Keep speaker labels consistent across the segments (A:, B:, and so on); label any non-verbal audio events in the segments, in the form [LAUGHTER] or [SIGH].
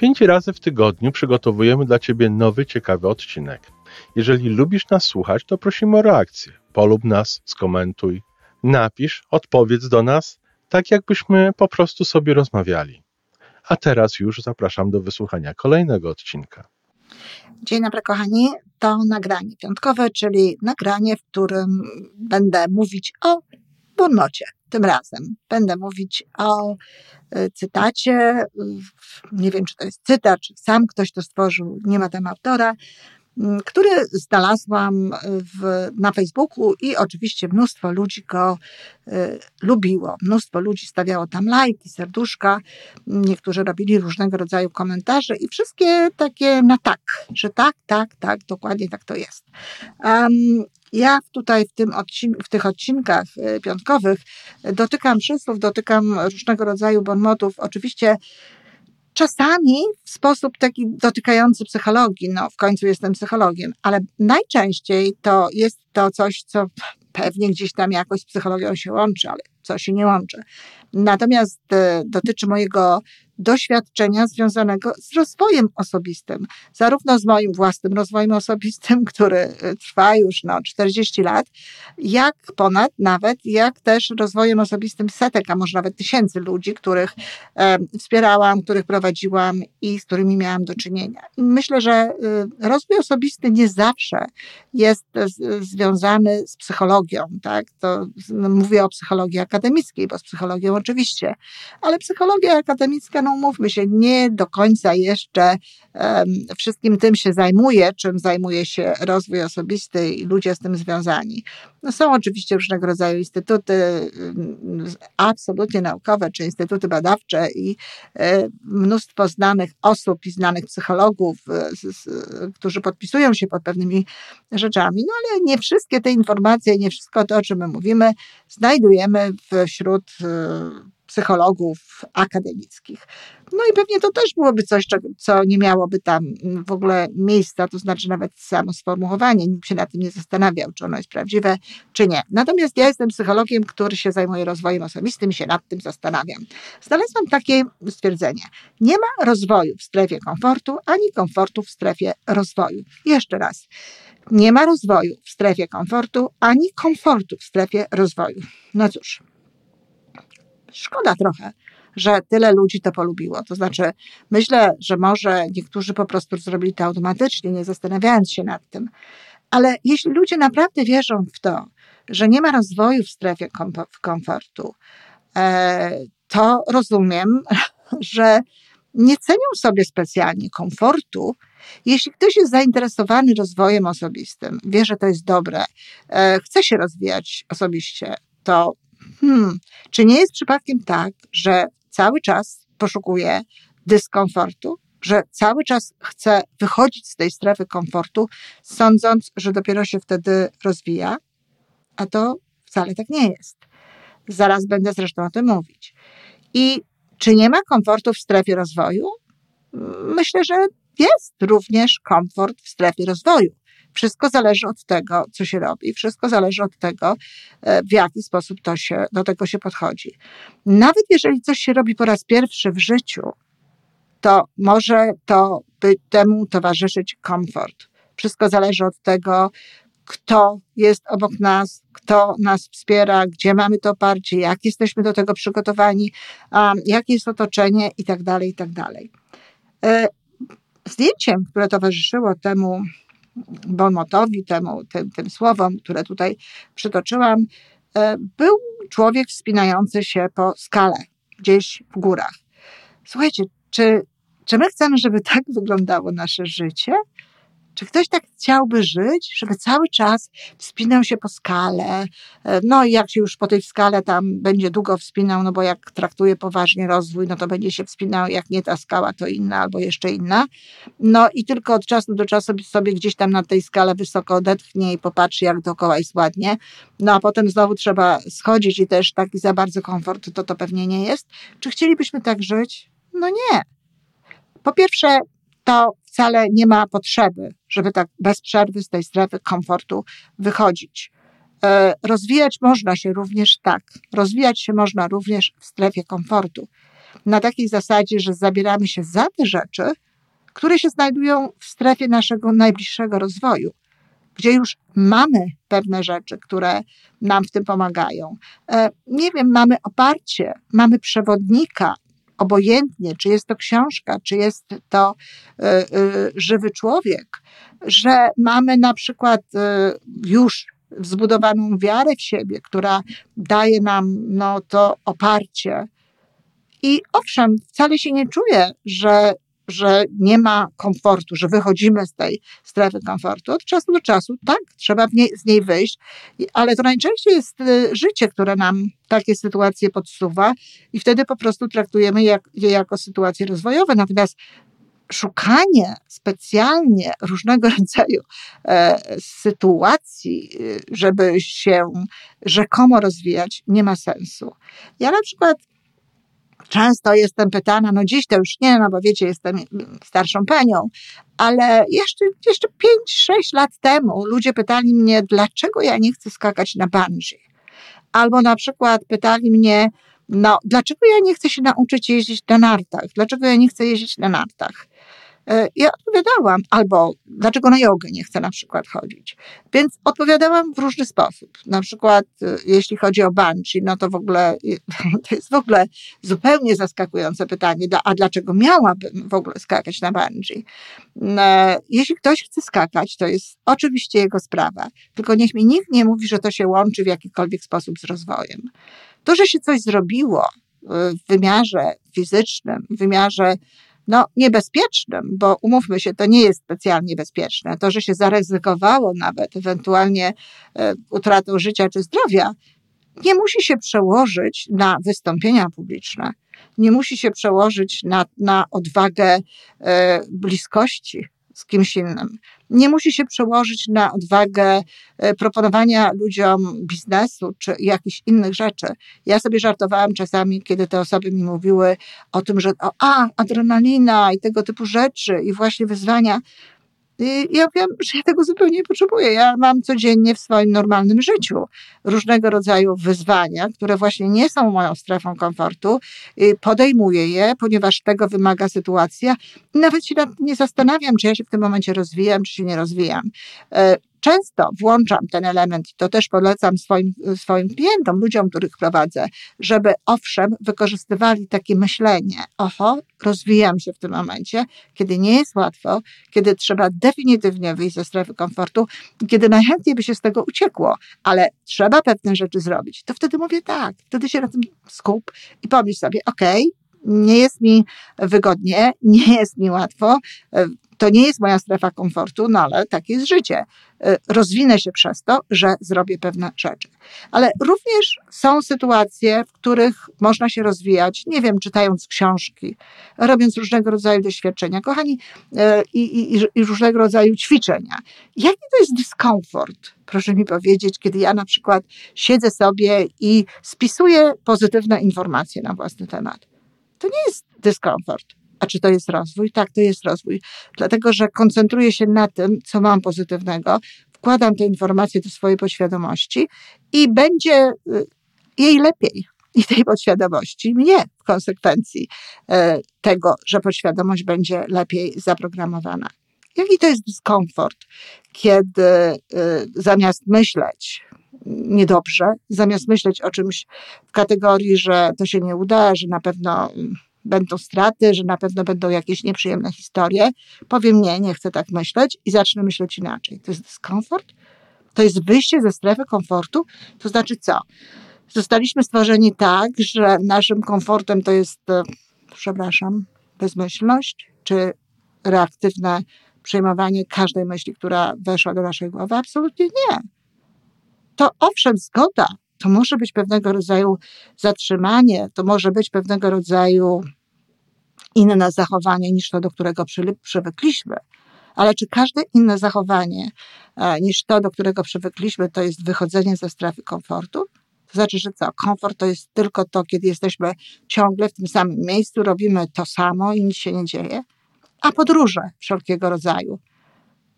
A: Pięć razy w tygodniu przygotowujemy dla Ciebie nowy, ciekawy odcinek. Jeżeli lubisz nas słuchać, to prosimy o reakcję. Polub nas, skomentuj, napisz, odpowiedz do nas, tak jakbyśmy po prostu sobie rozmawiali. A teraz już zapraszam do wysłuchania kolejnego odcinka.
B: Dzień dobry, kochani. To nagranie piątkowe, czyli nagranie, w którym będę mówić o Bonmocie. Tym razem będę mówić o e, cytacie. Nie wiem, czy to jest cytat, czy sam ktoś to stworzył, nie ma tam autora, który znalazłam w, na Facebooku i oczywiście mnóstwo ludzi go y, lubiło. Mnóstwo ludzi stawiało tam lajki, serduszka, niektórzy robili różnego rodzaju komentarze i wszystkie takie na tak, że tak, tak, tak, dokładnie tak to jest. Um, ja tutaj w, tym odcink- w tych odcinkach y, piątkowych dotykam przysłów, dotykam różnego rodzaju bonmotów. Oczywiście czasami w sposób taki dotykający psychologii, no w końcu jestem psychologiem, ale najczęściej to jest to coś, co pewnie gdzieś tam jakoś z psychologią się łączy, ale co się nie łączy. Natomiast e, dotyczy mojego doświadczenia związanego z rozwojem osobistym, zarówno z moim własnym rozwojem osobistym, [LAUGHS] który e, trwa już no, 40 lat, jak ponad nawet, jak też rozwojem osobistym setek, a może nawet tysięcy ludzi, których e, wspierałam, których prowadziłam i z którymi miałam do czynienia. Myślę, że e, rozwój osobisty nie zawsze jest z, związany z psychologią, tak? To mówię o psychologii akademickiej, bo z psychologią oczywiście, ale psychologia akademicka, no umówmy się, nie do końca jeszcze um, wszystkim tym się zajmuje, czym zajmuje się rozwój osobisty i ludzie z tym związani. No są oczywiście różnego rodzaju instytuty absolutnie naukowe, czy instytuty badawcze i e, mnóstwo znanych osób i znanych psychologów, e, którzy podpisują się pod pewnymi rzeczami, no ale nie wszystkie te informacje, nie wszystko to, o czym my mówimy, znajdujemy wśród e, psychologów akademickich. No i pewnie to też byłoby coś, co nie miałoby tam w ogóle miejsca, to znaczy nawet samo sformułowanie, nikt się nad tym nie zastanawiał, czy ono jest prawdziwe, czy nie. Natomiast ja jestem psychologiem, który się zajmuje rozwojem osobistym i się nad tym zastanawiam. Znalazłam takie stwierdzenie. Nie ma rozwoju w strefie komfortu, ani komfortu w strefie rozwoju. Jeszcze raz. Nie ma rozwoju w strefie komfortu, ani komfortu w strefie rozwoju. No cóż, szkoda trochę, że tyle ludzi to polubiło. To znaczy, myślę, że może niektórzy po prostu zrobili to automatycznie, nie zastanawiając się nad tym. Ale jeśli ludzie naprawdę wierzą w to, że nie ma rozwoju w strefie komfortu, e, to rozumiem, [LAUGHS] że nie cenią sobie specjalnie komfortu. Jeśli ktoś jest zainteresowany rozwojem osobistym, wie, że to jest dobre, e, chce się rozwijać osobiście, to hmm, czy nie jest przypadkiem tak, że cały czas poszukuje dyskomfortu, że cały czas chce wychodzić z tej strefy komfortu, sądząc, że dopiero się wtedy rozwija, a to wcale tak nie jest. Zaraz będę zresztą o tym mówić. I czy nie ma komfortu w strefie rozwoju? Myślę, że jest również komfort w strefie rozwoju. Wszystko zależy od tego, co się robi, wszystko zależy od tego, e, w jaki sposób to się, do tego się podchodzi. Nawet jeżeli coś się robi po raz pierwszy w życiu, to może to by temu towarzyszyć komfort. Wszystko zależy od tego, kto jest obok nas, kto nas wspiera, gdzie mamy to oparcie, jak jesteśmy do tego przygotowani, jakie jest otoczenie i tak dalej, i tak. E, zdjęciem, które towarzyszyło temu Bonmotowi, temu, tym, tym słowom, które tutaj przytoczyłam, e, był człowiek wspinający się po skale, gdzieś w górach. Słuchajcie, czy, czy my chcemy, żeby tak wyglądało nasze życie? Czy ktoś tak chciałby żyć, żeby cały czas wspinał się po skale? E, no i jak się już po tej skale tam będzie długo wspinał, no bo jak traktuje poważnie rozwój, no to będzie się wspinał, jak nie ta skała, to inna albo jeszcze inna. No i tylko od czasu do czasu sobie gdzieś tam na tej skale wysoko odetchnie i popatrzy, jak dookoła jest ładnie. No a potem znowu trzeba schodzić i też taki za bardzo komfort to to pewnie nie jest. Czy chcielibyśmy tak żyć? No nie. Po pierwsze, to wcale nie ma potrzeby, żeby tak bez przerwy z tej strefy komfortu wychodzić. E, rozwijać można się również tak. Rozwijać się można również w strefie komfortu. Na takiej zasadzie, że zabieramy się za te rzeczy, które się znajdują w strefie naszego najbliższego rozwoju, gdzie już mamy pewne rzeczy, które nam w tym pomagają. E, nie wiem, mamy oparcie, mamy przewodnika, obojętnie, czy jest to książka, czy jest to y, y, żywy człowiek, że mamy na przykład y, już zbudowaną wiarę w siebie, która daje nam no, to oparcie. I owszem, wcale się nie czuję, że że nie ma komfortu, że wychodzimy z tej strefy komfortu. Od czasu do czasu, tak, trzeba niej, z niej wyjść, ale to najczęściej jest y, życie, które nam takie sytuacje podsuwa i wtedy po prostu traktujemy je jako sytuacje rozwojowe. Natomiast szukanie specjalnie różnego [LAUGHS] rodzaju e, sytuacji, y, żeby się rzekomo rozwijać, nie ma sensu. Ja na przykład Często jestem pytana, no dziś to już nie, no bo wiecie, jestem starszą panią, ale jeszcze, jeszcze 5-6 lat temu ludzie pytali mnie, dlaczego ja nie chcę skakać na bungee. Albo na przykład pytali mnie, no, dlaczego ja nie chcę się nauczyć jeździć na nartach? Dlaczego ja nie chcę jeździć na nartach? E, ja odpowiadałam, albo dlaczego na jogę nie chcę na przykład chodzić. Więc odpowiadałam w różny sposób. Na przykład, e, jeśli chodzi o bungee, no to w ogóle [LAUGHS] to jest w ogóle zupełnie zaskakujące pytanie, a dlaczego miałabym w ogóle skakać na bungee? E, jeśli ktoś chce skakać, to jest oczywiście jego sprawa, tylko niech mi nikt nie mówi, że to się łączy w jakikolwiek sposób z rozwojem. To, że się coś zrobiło w wymiarze fizycznym, w wymiarze no, niebezpiecznym, bo umówmy się, to nie jest specjalnie bezpieczne. To, że się zaryzykowało nawet ewentualnie e, utratą życia czy zdrowia, nie musi się przełożyć na wystąpienia publiczne, nie musi się przełożyć na, na odwagę e, bliskości z kimś innym. Nie musi się przełożyć na odwagę e, proponowania ludziom biznesu czy jakichś innych rzeczy. Ja sobie żartowałam czasami, kiedy te osoby mi mówiły o tym, że o, a, adrenalina i tego typu rzeczy i właśnie wyzwania. I ja wiem, że ja tego zupełnie nie potrzebuję. Ja mam codziennie w swoim normalnym życiu różnego rodzaju wyzwania, które właśnie nie są moją strefą komfortu. Podejmuję je, ponieważ tego wymaga sytuacja nawet się nie zastanawiam, czy ja się w tym momencie rozwijam, czy się nie rozwijam. Często włączam ten element to też polecam swoim, swoim klientom, ludziom, których prowadzę, żeby owszem, wykorzystywali takie myślenie, oho, rozwijam się w tym momencie, kiedy nie jest łatwo, kiedy trzeba definitywnie wyjść ze strefy komfortu, kiedy najchętniej by się z tego uciekło, ale trzeba pewne rzeczy zrobić, to wtedy mówię tak, wtedy się na tym skup i pomyśl sobie, okej, okay, nie jest mi wygodnie, nie jest mi łatwo, to nie jest moja strefa komfortu, no ale takie jest życie. Y, rozwinę się przez to, że zrobię pewne rzeczy. Ale również są sytuacje, w których można się rozwijać, nie wiem, czytając książki, robiąc różnego rodzaju doświadczenia, kochani, y, i, i, i różnego rodzaju ćwiczenia. Jaki to jest dyskomfort? Proszę mi powiedzieć, kiedy ja na przykład siedzę sobie i spisuję pozytywne informacje na własny temat. To nie jest dyskomfort. A czy to jest rozwój? Tak, to jest rozwój. Dlatego, że koncentruję się na tym, co mam pozytywnego, wkładam te informacje do swojej podświadomości i będzie y, jej lepiej. I tej podświadomości mnie w konsekwencji e, tego, że podświadomość będzie lepiej zaprogramowana. Jaki to jest dyskomfort, kiedy y, zamiast myśleć niedobrze, zamiast myśleć o czymś w kategorii, że to się nie uda, że na pewno będą straty, że na pewno będą jakieś nieprzyjemne historie. Powiem nie, nie chcę tak myśleć i zacznę myśleć inaczej. To jest dyskomfort? To jest wyjście ze strefy komfortu? To znaczy co? Zostaliśmy stworzeni tak, że naszym komfortem to jest, e, przepraszam, bezmyślność, czy reaktywne przyjmowanie każdej myśli, która weszła do naszej głowy? Absolutnie nie. To owszem, zgoda, to może być pewnego rodzaju zatrzymanie, to może być pewnego rodzaju inne zachowanie niż to, do którego przywykliśmy. Ale czy każde inne zachowanie e, niż to, do którego przywykliśmy, to jest wychodzenie ze strefy komfortu? To znaczy, że co? Komfort to jest tylko to, kiedy jesteśmy ciągle w tym samym miejscu, robimy to samo i nic się nie dzieje. A podróże wszelkiego rodzaju,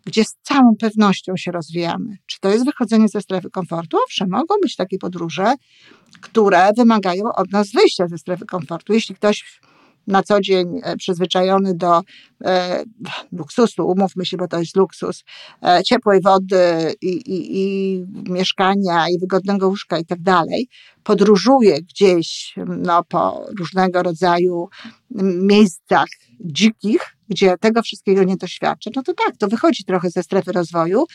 B: gdzie z całą pewnością się rozwijamy. Czy to jest wychodzenie ze strefy komfortu? Owszem, mogą być takie podróże, które wymagają od nas wyjścia ze strefy komfortu. Jeśli ktoś na co dzień e, przyzwyczajony do e, luksusu, umówmy się, bo to jest luksus, e, ciepłej wody i, i, i mieszkania i wygodnego łóżka i tak dalej, podróżuje gdzieś no, po różnego rodzaju miejscach dzikich, gdzie tego wszystkiego nie doświadcza, no to tak, to wychodzi trochę ze strefy rozwoju,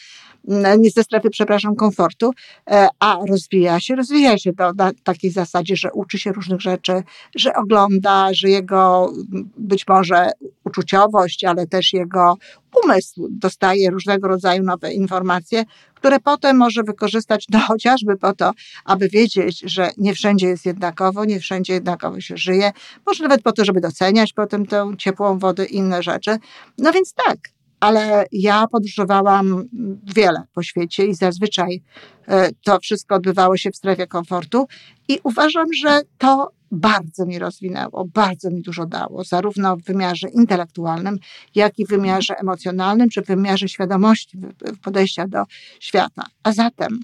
B: nie ze strefy, przepraszam, komfortu, e, a rozwija się, rozwija się to na takiej zasadzie, że uczy się różnych rzeczy, że ogląda, że jego być może uczuciowość, ale też jego umysł dostaje różnego rodzaju nowe informacje, które potem może wykorzystać no, [LAUGHS] chociażby po to, aby wiedzieć, że nie wszędzie jest jednakowo, nie wszędzie jednakowo się żyje, może nawet po to, żeby doceniać potem tę ciepłą wodę i inne rzeczy. No więc tak, ale ja podróżowałam wiele po świecie i zazwyczaj e, to wszystko odbywało się w strefie komfortu i uważam, że to bardzo mi rozwinęło, bardzo mi dużo dało, zarówno w wymiarze intelektualnym, jak i w wymiarze emocjonalnym, czy w wymiarze świadomości podejścia do świata. A zatem,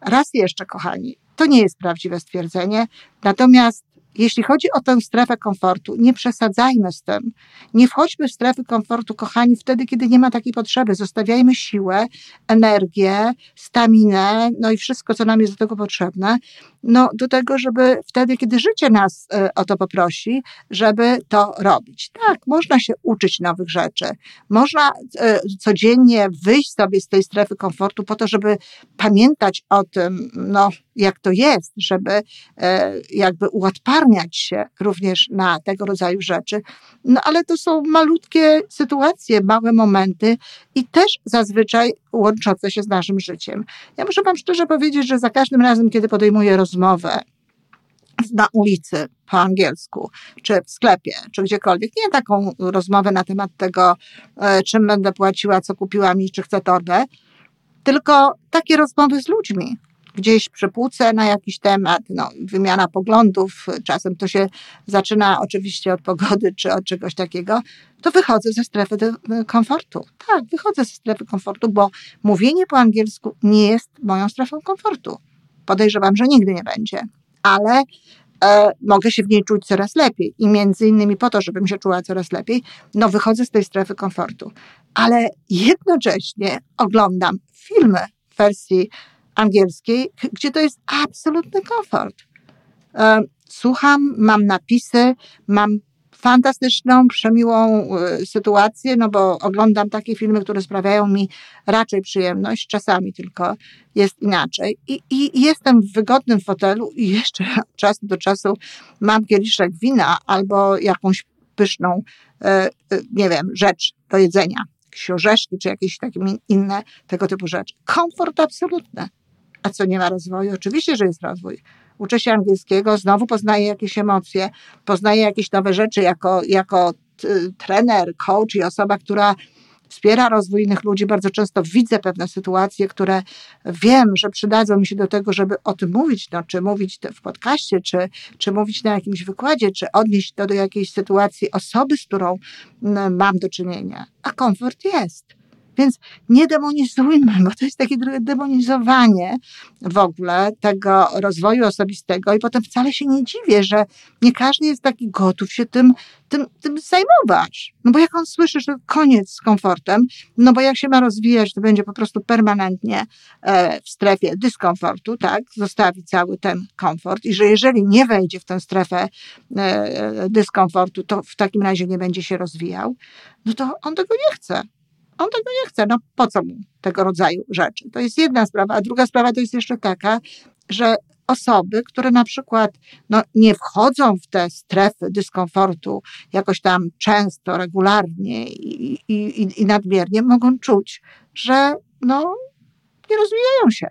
B: raz jeszcze, kochani, to nie jest prawdziwe stwierdzenie, natomiast jeśli chodzi o tę strefę komfortu, nie przesadzajmy z tym. Nie wchodźmy w strefy komfortu, kochani, wtedy, kiedy nie ma takiej potrzeby. Zostawiajmy siłę, energię, staminę, no i wszystko, co nam jest do tego potrzebne, no do tego, żeby wtedy, kiedy życie nas e, o to poprosi, żeby to robić. Tak, można się uczyć nowych rzeczy. Można e, codziennie wyjść sobie z tej strefy komfortu po to, żeby pamiętać o tym, no, jak to jest, żeby e, jakby uodparniać się również na tego rodzaju rzeczy. No ale to są malutkie sytuacje, małe momenty i też zazwyczaj łączące się z naszym życiem. Ja muszę Wam szczerze powiedzieć, że za każdym razem, kiedy podejmuję rozmowę, na ulicy po angielsku, czy w sklepie, czy gdziekolwiek. Nie taką rozmowę na temat tego, e, czym będę płaciła, co kupiłam i czy chcę torbę, tylko takie rozmowy z ludźmi gdzieś przy półce na jakiś temat, no, wymiana poglądów, czasem to się zaczyna oczywiście od pogody czy od czegoś takiego, to wychodzę ze strefy komfortu. Tak, wychodzę ze strefy komfortu, bo mówienie po angielsku nie jest moją strefą komfortu. Podejrzewam, że nigdy nie będzie, ale e, mogę się w niej czuć coraz lepiej i między innymi po to, żebym się czuła coraz lepiej, no wychodzę z tej strefy komfortu. Ale jednocześnie oglądam filmy w wersji angielskiej, gdzie to jest absolutny komfort. E, słucham, mam napisy, mam fantastyczną, przemiłą e, sytuację, no bo oglądam takie filmy, które sprawiają mi raczej przyjemność, czasami tylko jest inaczej. I, i jestem w wygodnym fotelu i jeszcze od czasu do czasu mam kieliszek wina albo jakąś pyszną, e, nie wiem, rzecz do jedzenia, jakieś orzeszki czy jakieś takie inne tego typu rzeczy. Komfort absolutny. A co nie ma rozwoju? Oczywiście, że jest rozwój. Uczę się angielskiego, znowu poznaję jakieś emocje, poznaję jakieś nowe rzeczy jako, jako trener, coach i osoba, która wspiera rozwój innych ludzi. Bardzo często widzę pewne sytuacje, które wiem, że przydadzą mi się do tego, żeby o tym mówić, no, czy mówić w podcaście, czy, czy mówić na jakimś wykładzie, czy odnieść to do jakiejś sytuacji osoby, z którą mm, mam do czynienia. A komfort jest. Więc nie demonizujmy, bo to jest takie demonizowanie w ogóle tego rozwoju osobistego i potem wcale się nie dziwię, że nie każdy jest taki gotów się tym, tym, tym zajmować. No bo jak on słyszy, że koniec z komfortem, no bo jak się ma rozwijać, to będzie po prostu permanentnie e, w strefie dyskomfortu, tak, zostawi cały ten komfort i że jeżeli nie wejdzie w tę strefę e, dyskomfortu, to w takim razie nie będzie się rozwijał, no to on tego nie chce. On tego nie chce. No po co mu tego rodzaju rzeczy? To jest jedna sprawa. A druga sprawa to jest jeszcze taka, że osoby, które na przykład no, nie wchodzą w te strefy dyskomfortu jakoś tam często, regularnie i, i, i nadmiernie, mogą czuć, że no, nie rozwijają się,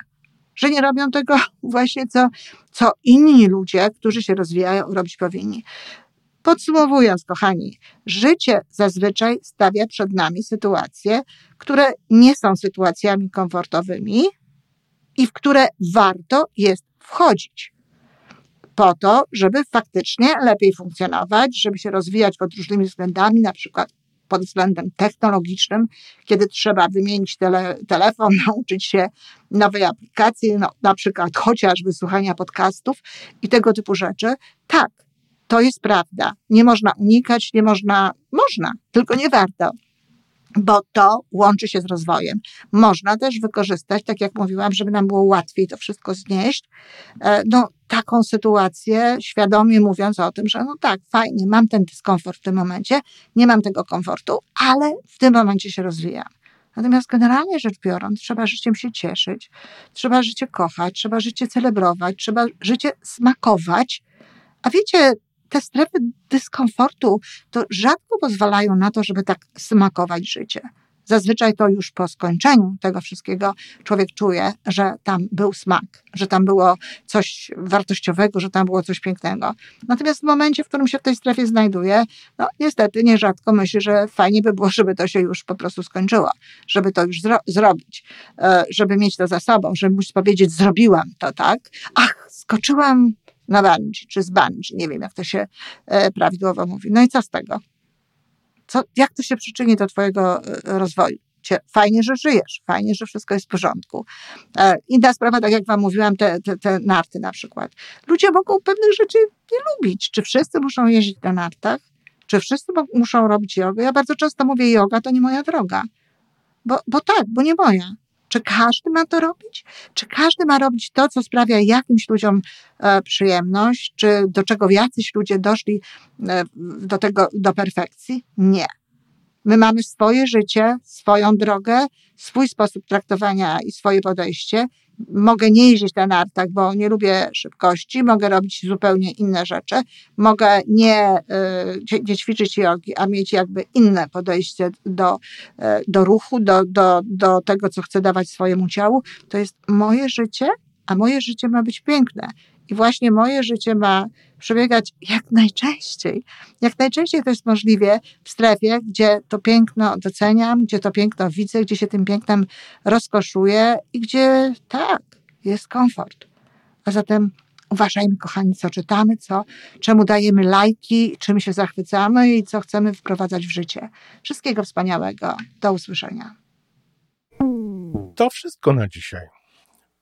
B: że nie robią tego [LAUGHS] właśnie, co, co inni ludzie, którzy się rozwijają, robić powinni. Podsumowując, kochani, życie zazwyczaj stawia przed nami sytuacje, które nie są sytuacjami komfortowymi i w które warto jest wchodzić. Po to, żeby faktycznie lepiej funkcjonować, żeby się rozwijać pod różnymi względami, na przykład pod względem technologicznym, kiedy trzeba wymienić tele, telefon, [LAUGHS] nauczyć się nowej aplikacji, no, na przykład chociażby słuchania podcastów i tego typu rzeczy. Tak, to jest prawda. Nie można unikać, nie można, można, tylko nie warto bo to łączy się z rozwojem. Można też wykorzystać, tak jak mówiłam, żeby nam było łatwiej to wszystko znieść, e, no, taką sytuację, świadomie mówiąc o tym, że no tak, fajnie, mam ten dyskomfort w tym momencie, nie mam tego komfortu, ale w tym momencie się rozwijam. Natomiast generalnie rzecz biorąc, trzeba życiem się cieszyć, trzeba życie kochać, trzeba życie celebrować, trzeba życie smakować. A wiecie, te strefy dyskomfortu to rzadko pozwalają na to, żeby tak smakować życie. Zazwyczaj to już po skończeniu tego wszystkiego człowiek czuje, że tam był smak, że tam było coś wartościowego, że tam było coś pięknego. Natomiast w momencie, w którym się w tej strefie znajduje, no niestety nierzadko myśli, że fajnie by było, żeby to się już po prostu skończyło, żeby to już zro zrobić, e, żeby mieć to za sobą, żeby móc powiedzieć, zrobiłam to, tak? Ach, skoczyłam na bungee, czy z bungee, nie wiem jak to się e, prawidłowo mówi. No i co z tego? Co, jak to się przyczyni do twojego e, rozwoju? Fajnie, że żyjesz, fajnie, że wszystko jest w porządku. E, inna sprawa, tak jak wam mówiłam, te, te, te narty na przykład. Ludzie mogą pewnych rzeczy nie lubić. Czy wszyscy muszą jeździć na nartach? Czy wszyscy muszą robić jogę? Ja bardzo często mówię, yoga to nie moja droga. Bo, bo tak, bo nie moja. Czy każdy ma to robić? Czy każdy ma robić to, co sprawia jakimś ludziom e, przyjemność? Czy do czego jacyś ludzie doszli e, do tego, do perfekcji? Nie. My mamy swoje życie, swoją drogę, swój sposób traktowania i swoje podejście mogę nie jeździć na nartach, bo nie lubię szybkości, mogę robić zupełnie inne rzeczy, mogę nie, y, nie ćwiczyć jogi, a mieć jakby inne podejście do, y, do ruchu, do, do, do tego, co chcę dawać swojemu ciału. To jest moje życie, a moje życie ma być piękne. I właśnie moje życie ma przebiegać jak najczęściej. Jak najczęściej to jest możliwie w strefie, gdzie to piękno doceniam, gdzie to piękno widzę, gdzie się tym pięknem rozkoszuję i gdzie tak, jest komfort. A zatem uważajmy, kochani, co czytamy, co, czemu dajemy lajki, czym się zachwycamy i co chcemy wprowadzać w życie. Wszystkiego wspaniałego. Do usłyszenia.
A: To wszystko na dzisiaj.